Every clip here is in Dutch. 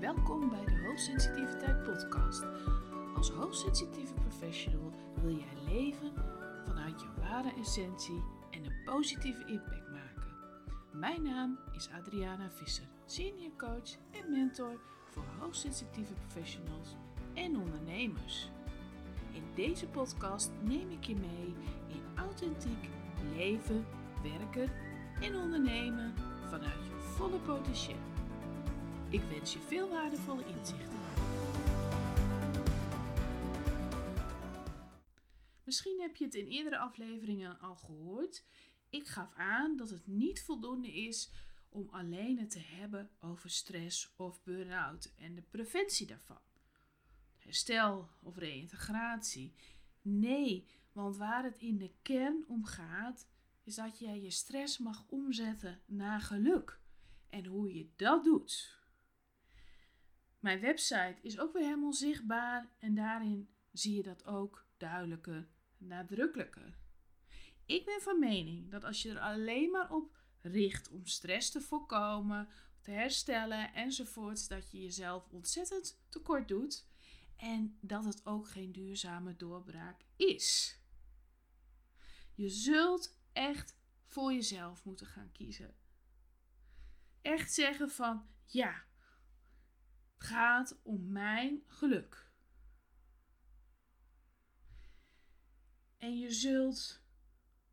Welkom bij de Hoogsensitiviteit Podcast. Als hoogsensitieve professional wil jij leven vanuit je ware essentie en een positieve impact maken. Mijn naam is Adriana Visser, senior coach en mentor voor hoogsensitieve professionals en ondernemers. In deze podcast neem ik je mee in authentiek leven, werken en ondernemen vanuit je volle potentieel. Ik wens je veel waardevolle inzichten. Misschien heb je het in eerdere afleveringen al gehoord. Ik gaf aan dat het niet voldoende is om alleen het te hebben over stress of burn-out en de preventie daarvan. Herstel of reïntegratie. Nee, want waar het in de kern om gaat, is dat jij je stress mag omzetten naar geluk. En hoe je dat doet. Mijn website is ook weer helemaal zichtbaar en daarin zie je dat ook duidelijker, nadrukkelijker. Ik ben van mening dat als je er alleen maar op richt om stress te voorkomen, te herstellen enzovoort, dat je jezelf ontzettend tekort doet en dat het ook geen duurzame doorbraak is. Je zult echt voor jezelf moeten gaan kiezen. Echt zeggen van ja, gaat om mijn geluk. En je zult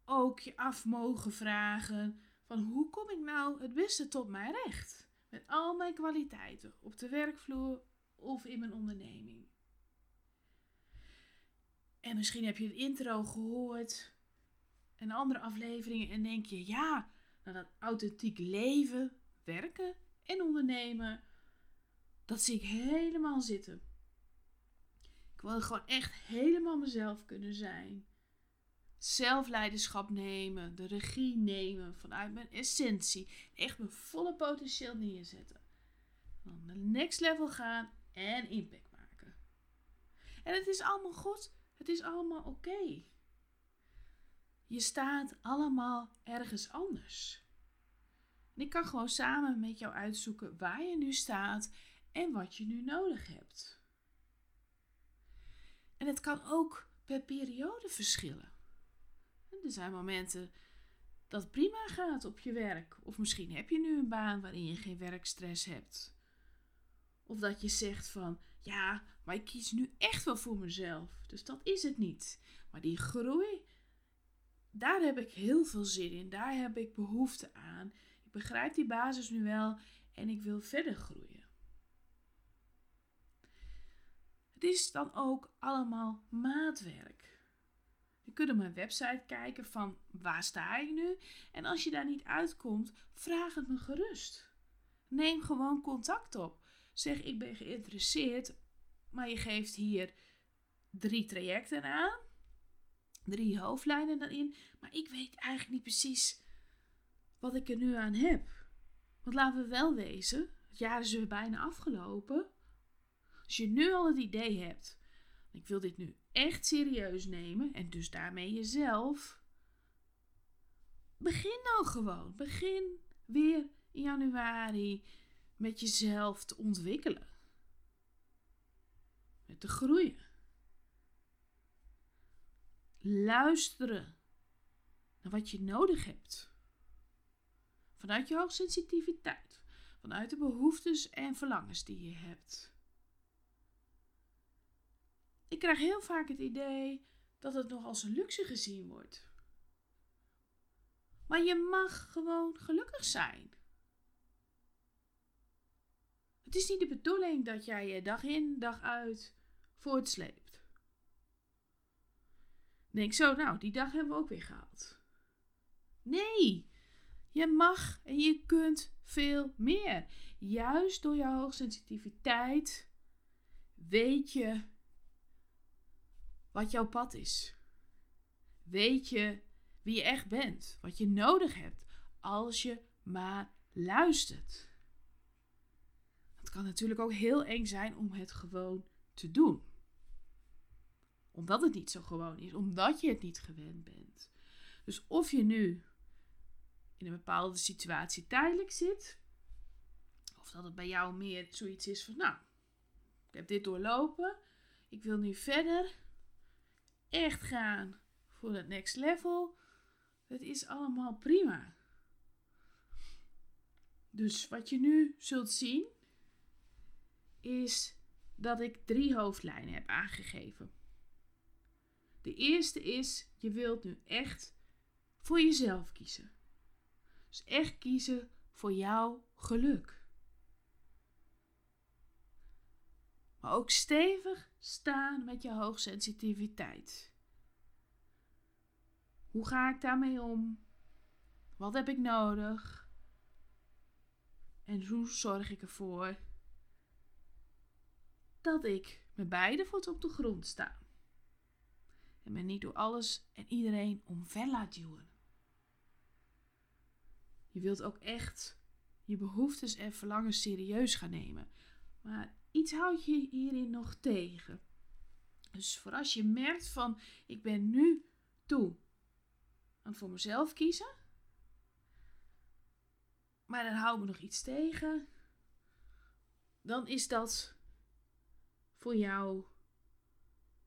ook je af mogen vragen van hoe kom ik nou het beste tot mijn recht? Met al mijn kwaliteiten op de werkvloer of in mijn onderneming. En misschien heb je het intro gehoord en andere afleveringen en denk je, ja, nou dat authentiek leven, werken en ondernemen, dat zie ik helemaal zitten. Ik wil gewoon echt helemaal mezelf kunnen zijn. Zelfleiderschap nemen, de regie nemen vanuit mijn essentie. Echt mijn volle potentieel neerzetten. Dan de next level gaan en impact maken. En het is allemaal goed. Het is allemaal oké. Je staat allemaal ergens anders. En ik kan gewoon samen met jou uitzoeken waar je nu staat en wat je nu nodig hebt. En het kan ook per periode verschillen. Er zijn momenten dat het prima gaat op je werk. Of misschien heb je nu een baan waarin je geen werkstress hebt. Of dat je zegt van, ja, maar ik kies nu echt wel voor mezelf. Dus dat is het niet. Maar die groei, daar heb ik heel veel zin in. Daar heb ik behoefte aan. Ik begrijp die basis nu wel en ik wil verder groeien. Het is dan ook allemaal maatwerk. Je kunt op mijn website kijken van waar sta ik nu? En als je daar niet uitkomt, vraag het me gerust. Neem gewoon contact op. Zeg ik ben geïnteresseerd, maar je geeft hier drie trajecten aan. Drie hoofdlijnen daarin. Maar ik weet eigenlijk niet precies wat ik er nu aan heb. Want laten we wel wezen, het jaar is weer bijna afgelopen. Als je nu al het idee hebt, ik wil dit nu echt serieus nemen en dus daarmee jezelf, begin dan gewoon. Begin weer in januari met jezelf te ontwikkelen. Met te groeien. Luisteren naar wat je nodig hebt. Vanuit je hoogsensitiviteit. Vanuit de behoeftes en verlangens die je hebt. Ik krijg heel vaak het idee dat het nog als een luxe gezien wordt. Maar je mag gewoon gelukkig zijn. Het is niet de bedoeling dat jij je dag in, dag uit voortsleept. Denk zo, nou, die dag hebben we ook weer gehad. Nee, je mag en je kunt veel meer. Juist door je hoogsensitiviteit weet je wat jouw pad is. Weet je wie je echt bent, wat je nodig hebt, als je maar luistert. Het kan natuurlijk ook heel eng zijn om het gewoon te doen. Omdat het niet zo gewoon is, omdat je het niet gewend bent. Dus of je nu in een bepaalde situatie tijdelijk zit, of dat het bij jou meer zoiets is van, nou, ik heb dit doorlopen. Ik wil nu verder. Echt gaan voor het next level. Het is allemaal prima. Dus wat je nu zult zien, is dat ik drie hoofdlijnen heb aangegeven. De eerste is, je wilt nu echt voor jezelf kiezen. Dus echt kiezen voor jouw geluk. Maar ook stevig staan met je hoogsensitiviteit. Hoe ga ik daarmee om? Wat heb ik nodig? En hoe zorg ik ervoor dat ik met beide voeten op de grond sta? En me niet door alles en iedereen omver laat duwen. Je wilt ook echt je behoeftes en verlangens serieus gaan nemen. Maar houdt je hierin nog tegen. Dus voor als je merkt van ik ben nu toe aan voor mezelf kiezen. Maar dan houdt me nog iets tegen. Dan is dat voor jou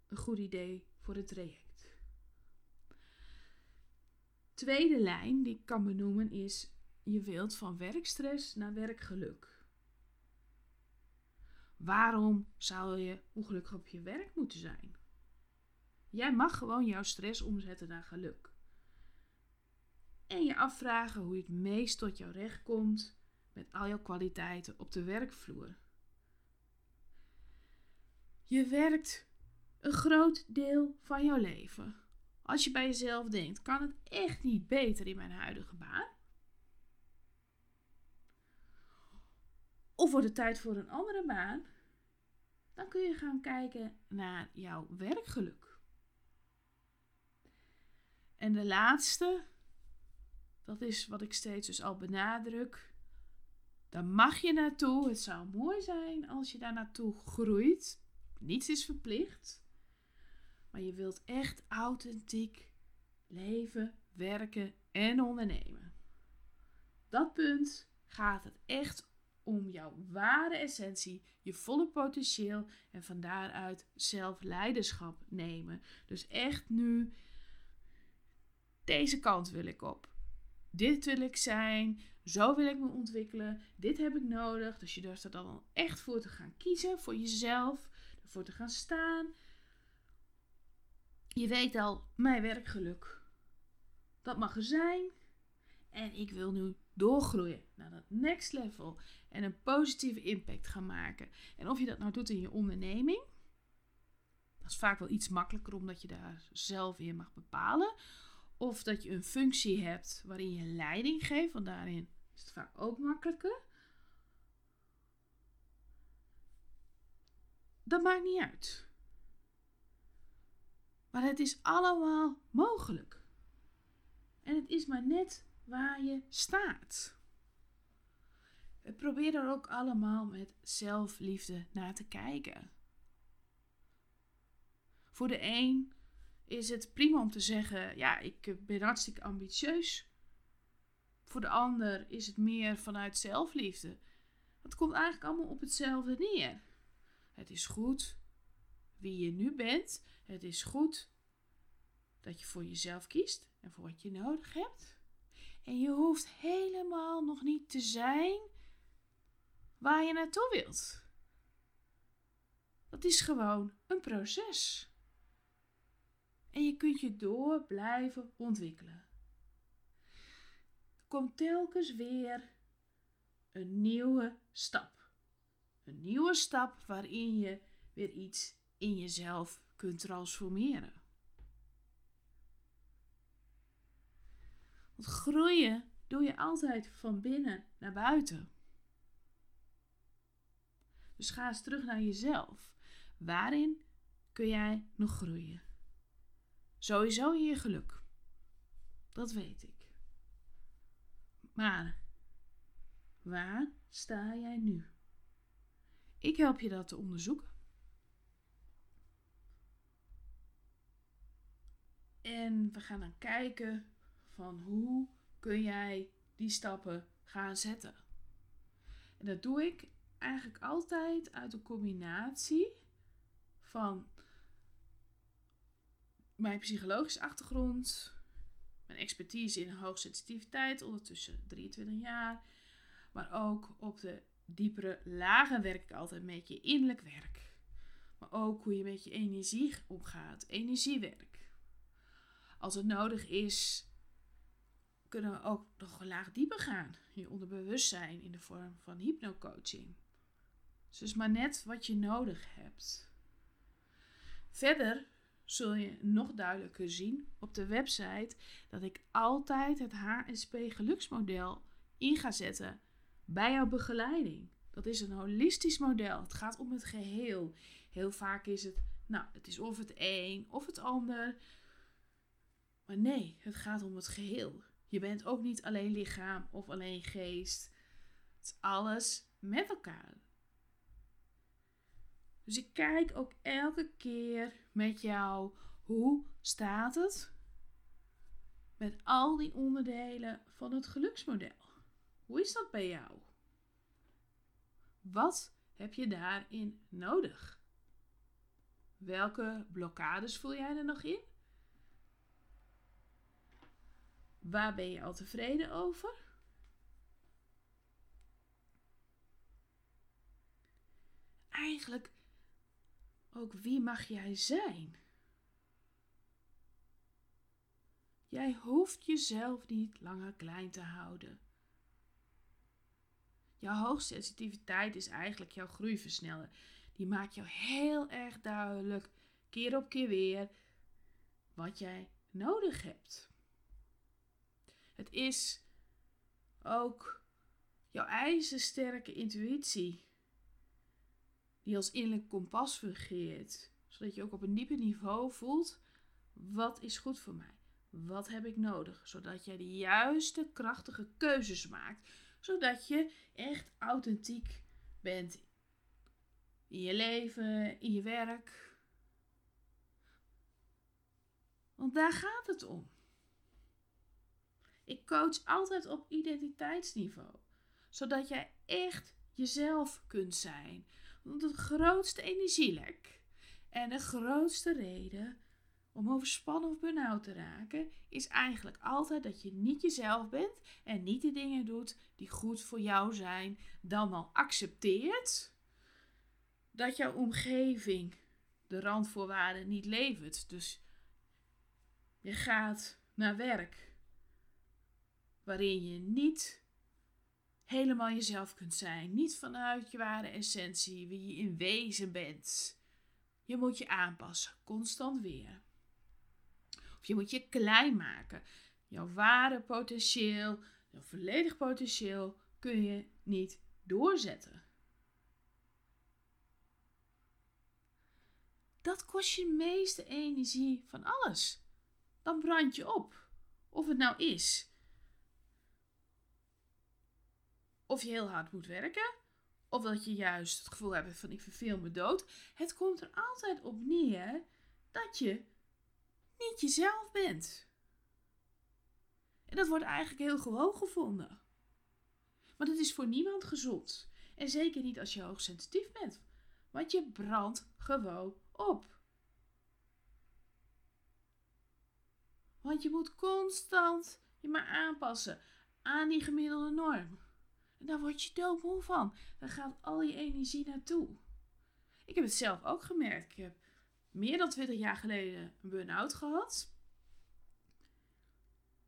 een goed idee voor het traject. Tweede lijn die ik kan benoemen is je wilt van werkstress naar werkgeluk. Waarom zou je ongelukkig op je werk moeten zijn? Jij mag gewoon jouw stress omzetten naar geluk. En je afvragen hoe je het meest tot jouw recht komt met al jouw kwaliteiten op de werkvloer. Je werkt een groot deel van jouw leven. Als je bij jezelf denkt, kan het echt niet beter in mijn huidige baan? Of wordt het tijd voor een andere baan? Dan kun je gaan kijken naar jouw werkgeluk. En de laatste, dat is wat ik steeds dus al benadruk. Daar mag je naartoe. Het zou mooi zijn als je daar naartoe groeit. Niets is verplicht. Maar je wilt echt authentiek leven, werken en ondernemen. Dat punt gaat het echt om jouw ware essentie, je volle potentieel en van daaruit zelf leiderschap nemen. Dus echt nu, deze kant wil ik op. Dit wil ik zijn, zo wil ik me ontwikkelen, dit heb ik nodig. Dus je durft er dan echt voor te gaan kiezen, voor jezelf, ervoor te gaan staan. Je weet al, mijn werkgeluk, dat mag er zijn. En ik wil nu doorgroeien naar dat next level en een positieve impact gaan maken. En of je dat nou doet in je onderneming, dat is vaak wel iets makkelijker omdat je daar zelf in mag bepalen. Of dat je een functie hebt waarin je leiding geeft, want daarin is het vaak ook makkelijker. Dat maakt niet uit. Maar het is allemaal mogelijk. En het is maar net waar je staat. Probeer er ook allemaal met zelfliefde naar te kijken. Voor de een is het prima om te zeggen: Ja, ik ben hartstikke ambitieus. Voor de ander is het meer vanuit zelfliefde. Het komt eigenlijk allemaal op hetzelfde neer. Het is goed wie je nu bent. Het is goed dat je voor jezelf kiest en voor wat je nodig hebt. En je hoeft helemaal nog niet te zijn waar je naartoe wilt. Dat is gewoon een proces. En je kunt je door blijven ontwikkelen. Er komt telkens weer een nieuwe stap. Een nieuwe stap waarin je weer iets in jezelf kunt transformeren. Want groeien doe je altijd van binnen naar buiten. Dus ga eens terug naar jezelf. Waarin kun jij nog groeien? Sowieso in je geluk. Dat weet ik. Maar waar sta jij nu? Ik help je dat te onderzoeken. En we gaan dan kijken van hoe kun jij die stappen gaan zetten. En dat doe ik eigenlijk altijd uit een combinatie van mijn psychologische achtergrond, mijn expertise in hoogsensitiviteit, ondertussen 23 jaar, maar ook op de diepere lagen werk ik altijd met je innerlijk werk. Maar ook hoe je met je energie omgaat, energiewerk. Als het nodig is, kunnen we ook nog een laag dieper gaan. Je onderbewustzijn in de vorm van hypnocoaching. Dus maar net wat je nodig hebt. Verder zul je nog duidelijker zien op de website dat ik altijd het HSP geluksmodel in ga zetten bij jouw begeleiding. Dat is een holistisch model. Het gaat om het geheel. Heel vaak is het, nou, het is of het een of het ander. Maar nee, het gaat om het geheel. Je bent ook niet alleen lichaam of alleen geest. Het is alles met elkaar. Dus ik kijk ook elke keer met jou hoe staat het met al die onderdelen van het geluksmodel. Hoe is dat bij jou? Wat heb je daarin nodig? Welke blokkades voel jij er nog in? Waar ben je al tevreden over? Eigenlijk ook wie mag jij zijn? Jij hoeft jezelf niet langer klein te houden. Jouw hoogsensitiviteit is eigenlijk jouw groeiversneller. Die maakt jou heel erg duidelijk, keer op keer weer, wat jij nodig hebt. Het is ook jouw ijzersterke intuïtie die als innerlijk kompas fungeert, zodat je ook op een dieper niveau voelt wat is goed voor mij, wat heb ik nodig, zodat jij de juiste krachtige keuzes maakt, zodat je echt authentiek bent in je leven, in je werk. Want daar gaat het om. Ik coach altijd op identiteitsniveau, zodat jij echt jezelf kunt zijn. Want het grootste energielek en de grootste reden om overspannen of burn-out te raken, is eigenlijk altijd dat je niet jezelf bent en niet de dingen doet die goed voor jou zijn, dan al accepteert dat jouw omgeving de randvoorwaarden niet levert. Dus je gaat naar werk waarin je niet helemaal jezelf kunt zijn, niet vanuit je ware essentie, wie je in wezen bent. Je moet je aanpassen, constant weer. Of je moet je klein maken. Jouw ware potentieel, jouw volledig potentieel kun je niet doorzetten. Dat kost je meeste energie van alles. Dan brand je op. Of het nou is of je heel hard moet werken, of dat je juist het gevoel hebt van ik verveel me dood. Het komt er altijd op neer dat je niet jezelf bent. En dat wordt eigenlijk heel gewoon gevonden. Maar dat is voor niemand gezond. En zeker niet als je hoogsensitief bent. Want je brandt gewoon op. Want je moet constant je maar aanpassen aan die gemiddelde norm. En daar word je doodmoe van. Daar gaat al je energie naartoe. Ik heb het zelf ook gemerkt. Ik heb meer dan 20 jaar geleden een burn-out gehad.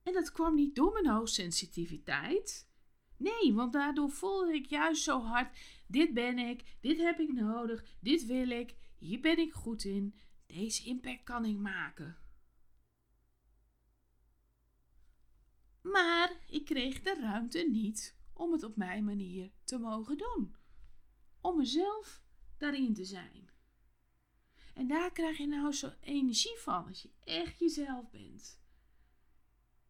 En dat kwam niet door mijn hoogsensitiviteit. Nee, want daardoor voelde ik juist zo hard: dit ben ik, dit heb ik nodig, dit wil ik, hier ben ik goed in, deze impact kan ik maken. Maar ik kreeg de ruimte niet om het op mijn manier te mogen doen. Om mezelf daarin te zijn. En daar krijg je nou zo energie van als je echt jezelf bent.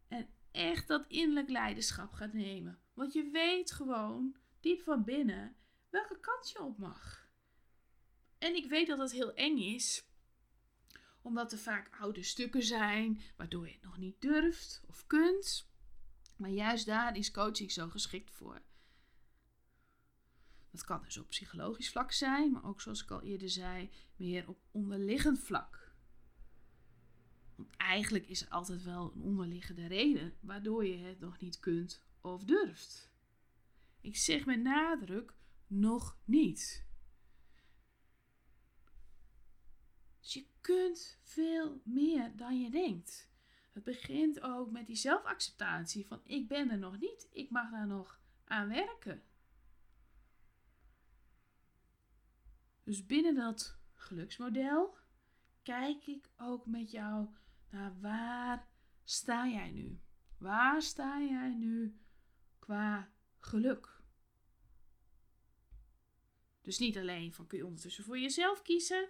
En echt dat innerlijk leiderschap gaat nemen. Want je weet gewoon diep van binnen welke kant je op mag. En ik weet dat het heel eng is, omdat er vaak oude stukken zijn waardoor je het nog niet durft of kunt. Maar juist daar is coaching zo geschikt voor. Dat kan dus op psychologisch vlak zijn, maar ook zoals ik al eerder zei, meer op onderliggend vlak. Want eigenlijk is er altijd wel een onderliggende reden waardoor je het nog niet kunt of durft. Ik zeg met nadruk nog niet. Dus je kunt veel meer dan je denkt. Het begint ook met die zelfacceptatie van ik ben er nog niet, ik mag daar nog aan werken. Dus binnen dat geluksmodel kijk ik ook met jou naar waar sta jij nu? Waar sta jij nu qua geluk? Dus niet alleen van kun je ondertussen voor jezelf kiezen.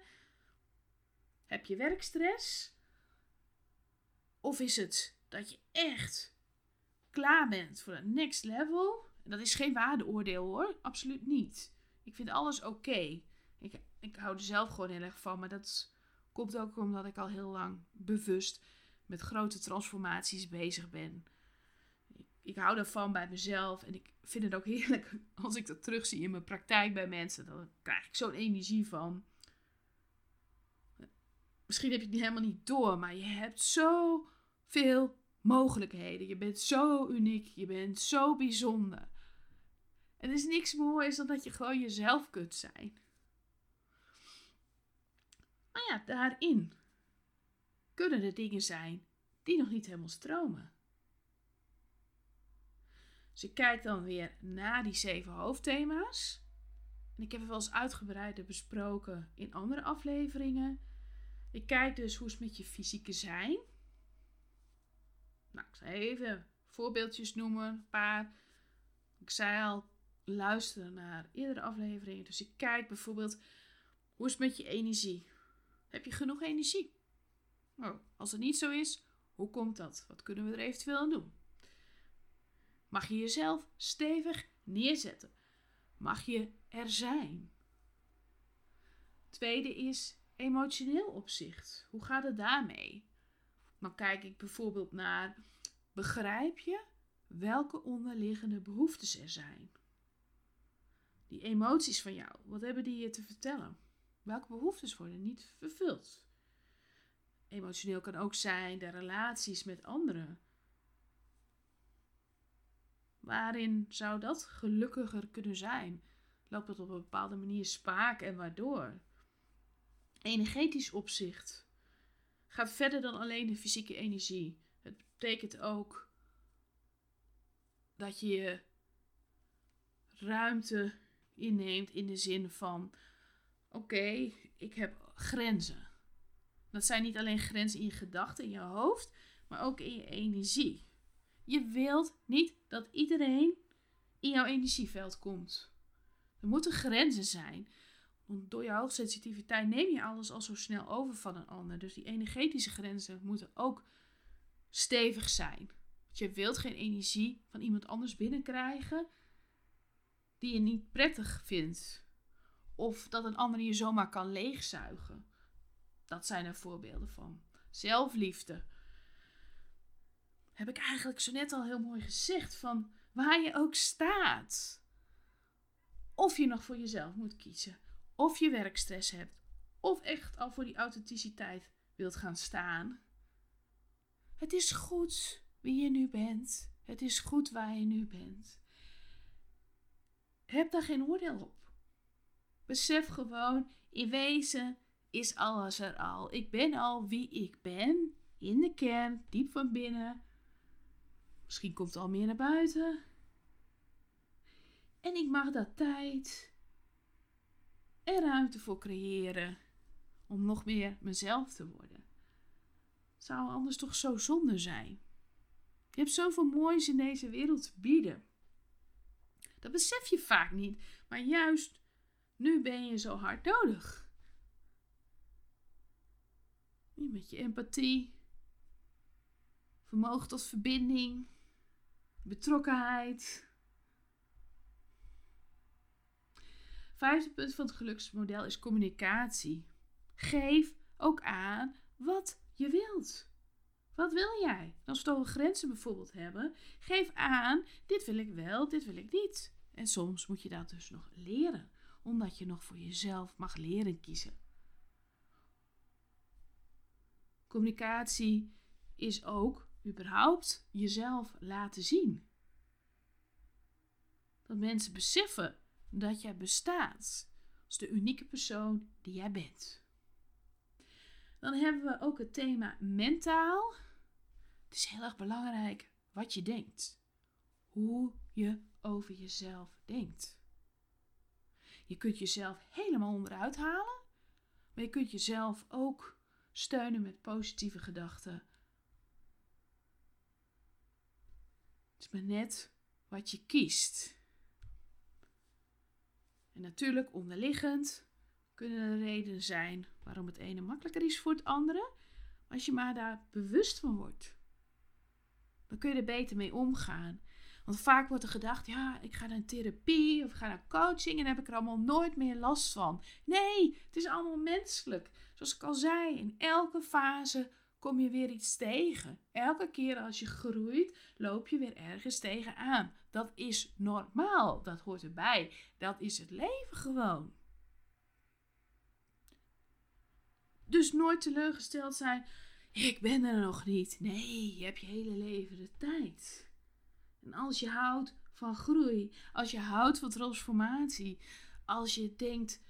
Heb je werkstress? Of is het dat je echt klaar bent voor het next level? En dat is geen waardeoordeel hoor, absoluut niet. Ik vind alles oké. Ik, ik hou er zelf gewoon heel erg van, maar dat komt ook omdat ik al heel lang bewust met grote transformaties bezig ben. Ik, ik hou daarvan bij mezelf en ik vind het ook heerlijk als ik dat terugzie in mijn praktijk bij mensen. Dan krijg ik zo'n energie van. Misschien heb je het helemaal niet door, maar je hebt zoveel mogelijkheden. Je bent zo uniek, je bent zo bijzonder. En er is niks moois dan dat je gewoon jezelf kunt zijn. Maar ja, daarin kunnen er dingen zijn die nog niet helemaal stromen. Dus ik kijk dan weer naar die zeven hoofdthema's. En ik heb het wel eens uitgebreider besproken in andere afleveringen. Ik kijk dus hoe het met je fysieke zijn. Nou, ik zal even voorbeeldjes noemen, een paar. Ik zei al, luisteren naar eerdere afleveringen. Dus ik kijk bijvoorbeeld, hoe is het met je energie? Heb je genoeg energie? Oh, als het niet zo is, hoe komt dat? Wat kunnen we er eventueel aan doen? Mag je jezelf stevig neerzetten? Mag je er zijn? Tweede is emotioneel opzicht. Hoe gaat het daarmee? Dan kijk ik bijvoorbeeld naar: begrijp je welke onderliggende behoeftes er zijn? Die emoties van jou, wat hebben die je te vertellen? Welke behoeftes worden niet vervuld? Emotioneel kan ook zijn de relaties met anderen. Waarin zou dat gelukkiger kunnen zijn? Loopt dat op een bepaalde manier spaak en waardoor? Energetisch opzicht gaat verder dan alleen de fysieke energie. Het betekent ook dat je ruimte inneemt in de zin van: oké, ik heb grenzen. Dat zijn niet alleen grenzen in je gedachten, in je hoofd, maar ook in je energie. Je wilt niet dat iedereen in jouw energieveld komt. Er moeten grenzen zijn. Want door je hoogsensitiviteit neem je alles al zo snel over van een ander. Dus die energetische grenzen moeten ook stevig zijn. Want je wilt geen energie van iemand anders binnenkrijgen die je niet prettig vindt. Of dat een ander je zomaar kan leegzuigen. Dat zijn er voorbeelden van. Zelfliefde. Heb ik eigenlijk zo net al heel mooi gezegd van waar je ook staat. Of je nog voor jezelf moet kiezen. Of je werkstress hebt. Of echt al voor die authenticiteit wilt gaan staan. Het is goed wie je nu bent. Het is goed waar je nu bent. Heb daar geen oordeel op. Besef gewoon, in wezen is alles er al. Ik ben al wie ik ben, in de kern, diep van binnen. Misschien komt er al meer naar buiten. En ik mag daar tijd en ruimte voor creëren om nog meer mezelf te worden. Zou anders toch zo zonde zijn? Je hebt zoveel moois in deze wereld te bieden. Dat besef je vaak niet, maar juist nu ben je zo hard nodig. Met je empathie, vermogen tot verbinding, betrokkenheid. Vijfde punt van het geluksmodel is communicatie. Geef ook aan wat je wilt. Wat wil jij? Als we het grenzen bijvoorbeeld hebben, geef aan: dit wil ik wel, dit wil ik niet. En soms moet je dat dus nog leren, omdat je nog voor jezelf mag leren kiezen. Communicatie is ook überhaupt jezelf laten zien. Dat mensen beseffen dat jij bestaat als de unieke persoon die jij bent. Dan hebben we ook het thema mentaal. Het is heel erg belangrijk wat je denkt. Hoe je over jezelf denkt. Je kunt jezelf helemaal onderuit halen, maar je kunt jezelf ook steunen met positieve gedachten. Het is maar net wat je kiest. Natuurlijk onderliggend kunnen er redenen zijn waarom het ene makkelijker is voor het andere. Als je maar daar bewust van wordt, dan kun je er beter mee omgaan. Want vaak wordt er gedacht, ja, ik ga naar therapie of ik ga naar coaching en heb ik er allemaal nooit meer last van. Nee, het is allemaal menselijk. Zoals ik al zei, in elke fase kom je weer iets tegen. Elke keer als je groeit, loop je weer ergens tegenaan. Dat is normaal. Dat hoort erbij. Dat is het leven gewoon. Dus nooit teleurgesteld zijn. Ik ben er nog niet. Nee, je hebt je hele leven de tijd. En als je houdt van groei, als je houdt van transformatie, als je denkt: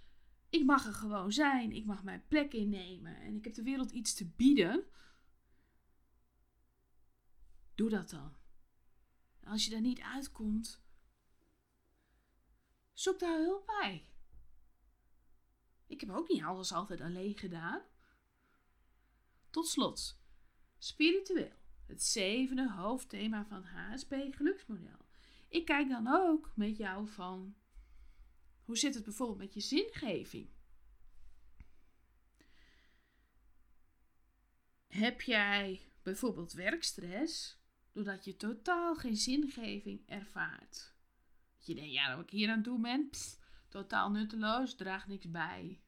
ik mag er gewoon zijn, ik mag mijn plek innemen en ik heb de wereld iets te bieden, doe dat dan. Als je daar niet uitkomt, zoek daar hulp bij. Ik heb ook niet alles altijd alleen gedaan. Tot slot, spiritueel, het zevende hoofdthema van HSP geluksmodel. Ik kijk dan ook met jou van, hoe zit het bijvoorbeeld met je zingeving? Heb jij bijvoorbeeld werkstress doordat je totaal geen zingeving ervaart? Dat je denkt, ja, wat ik hier aan toe ben, totaal nutteloos, draagt niks bij.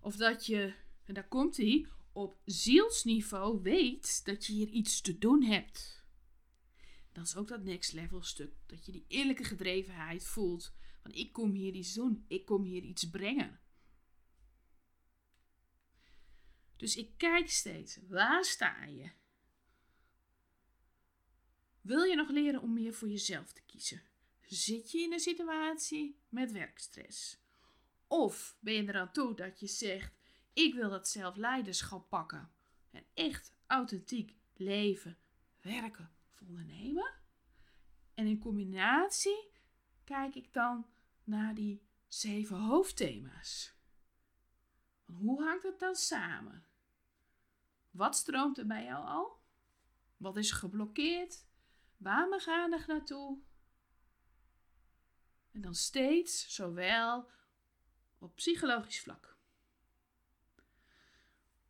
Of dat je, en daar komt hij, op zielsniveau weet dat je hier iets te doen hebt. Dat is ook dat next level stuk. Dat je die eerlijke gedrevenheid voelt. Van ik kom hier iets doen. Ik kom hier iets brengen. Dus ik kijk steeds. Waar sta je? Wil je nog leren om meer voor jezelf te kiezen? Zit je in een situatie met werkstress? Of ben je eraan toe dat je zegt: Ik wil dat zelfleiderschap pakken en echt authentiek leven, werken of ondernemen? En in combinatie kijk ik dan naar die zeven hoofdthema's. hoe hangt het dan samen? Wat stroomt er bij jou al? Wat is geblokkeerd? Aandacht naartoe? En dan steeds zowel op psychologisch vlak.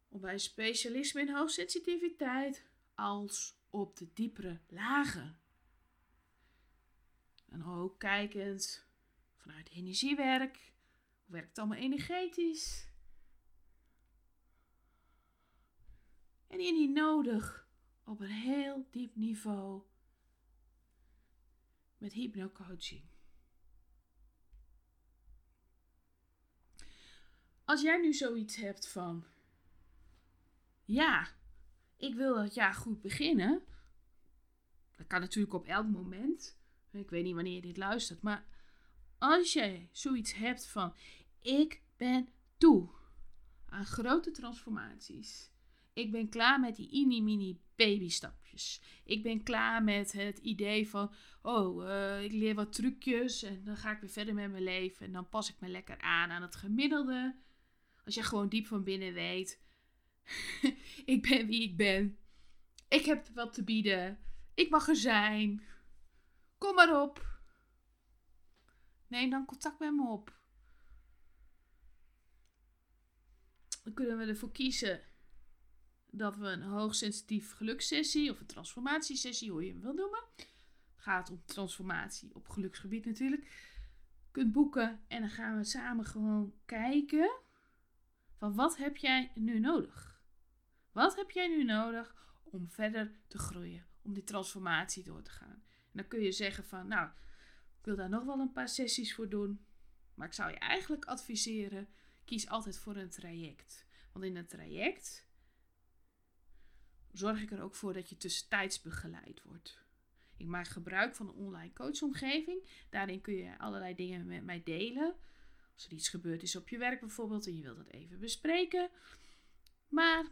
Op bij specialisme in hoogsensitiviteit als op de diepere lagen. En ook kijkend vanuit energiewerk. Hoe werkt het allemaal energetisch? En indien nodig op een heel diep niveau met hypnocoaching. Als jij nu zoiets hebt van, ja, ik wil dat jaar goed beginnen. Dat kan natuurlijk op elk moment. Ik weet niet wanneer je dit luistert, maar als jij zoiets hebt van, ik ben toe aan grote transformaties. Ik ben klaar met die mini-mini babystapjes. Ik ben klaar met het idee van, oh, uh, ik leer wat trucjes en dan ga ik weer verder met mijn leven en dan pas ik me lekker aan aan het gemiddelde. Als je gewoon diep van binnen weet, ik ben wie ik ben. Ik heb wat te bieden. Ik mag er zijn. Kom maar op. Neem dan contact met me op. Dan kunnen we ervoor kiezen dat we een hoogsensitief gelukssessie of een transformatiesessie, hoe je hem wil noemen. Het gaat om transformatie op geluksgebied natuurlijk. Kunt boeken en dan gaan we samen gewoon kijken van wat heb jij nu nodig? Wat heb jij nu nodig om verder te groeien, om die transformatie door te gaan? En dan kun je zeggen van, nou, wil daar nog wel een paar sessies voor doen. Maar ik zou je eigenlijk adviseren: kies altijd voor een traject. Want in een traject zorg ik er ook voor dat je tussentijds begeleid wordt. Ik maak gebruik van een online coachomgeving. Daarin kun je allerlei dingen met mij delen. Als er iets gebeurd is op je werk bijvoorbeeld en je wilt dat even bespreken. Maar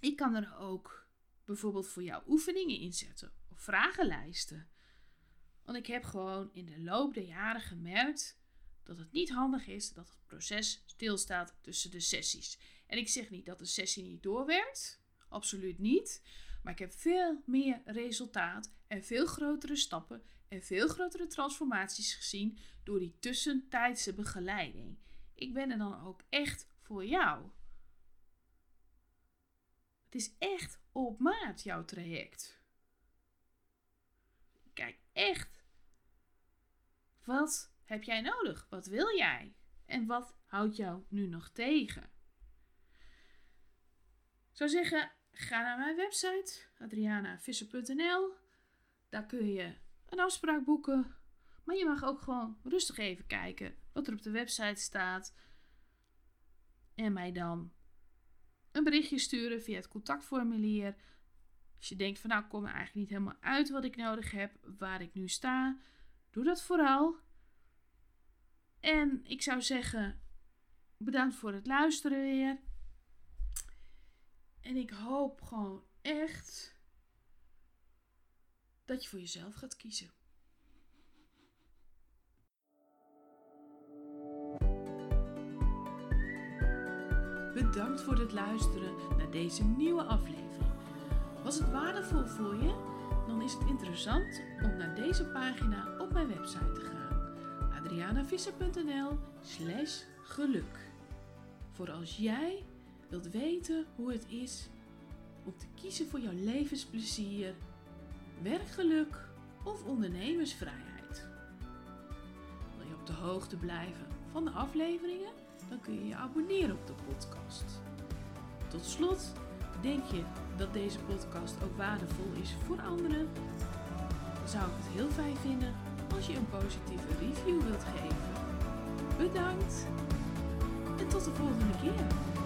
ik kan er ook bijvoorbeeld voor jou oefeningen inzetten of vragenlijsten. Want ik heb gewoon in de loop der jaren gemerkt dat het niet handig is dat het proces stilstaat tussen de sessies. En ik zeg niet dat de sessie niet doorwerkt, absoluut niet. Maar ik heb veel meer resultaat en veel grotere stappen en veel grotere transformaties gezien door die tussentijdse begeleiding. Ik ben er dan ook echt voor jou. Het is echt op maat jouw traject. Kijk echt. Wat heb jij nodig? Wat wil jij? En wat houdt jou nu nog tegen? Ik zou zeggen, ga naar mijn website adrianavisser.nl. Daar kun je een afspraak boeken. Maar je mag ook gewoon rustig even kijken wat er op de website staat. En mij dan een berichtje sturen via het contactformulier. Als je denkt van nou, ik kom er eigenlijk niet helemaal uit wat ik nodig heb, waar ik nu sta. Doe dat vooral. En ik zou zeggen, bedankt voor het luisteren weer. En ik hoop gewoon echt dat je voor jezelf gaat kiezen. Bedankt voor het luisteren naar deze nieuwe aflevering. Was het waardevol voor je? Dan is het interessant om naar deze pagina op mijn website te gaan. adrianavisser.nl slash geluk. Voor als jij wilt weten hoe het is om te kiezen voor jouw levensplezier, werkgeluk of ondernemersvrijheid. Wil je op de hoogte blijven van de afleveringen? Dan kun je je abonneren op de podcast. Tot slot, denk je dat deze podcast ook waardevol is voor anderen? Dan zou ik het heel fijn vinden als je een positieve review wilt geven. Bedankt en tot de volgende keer.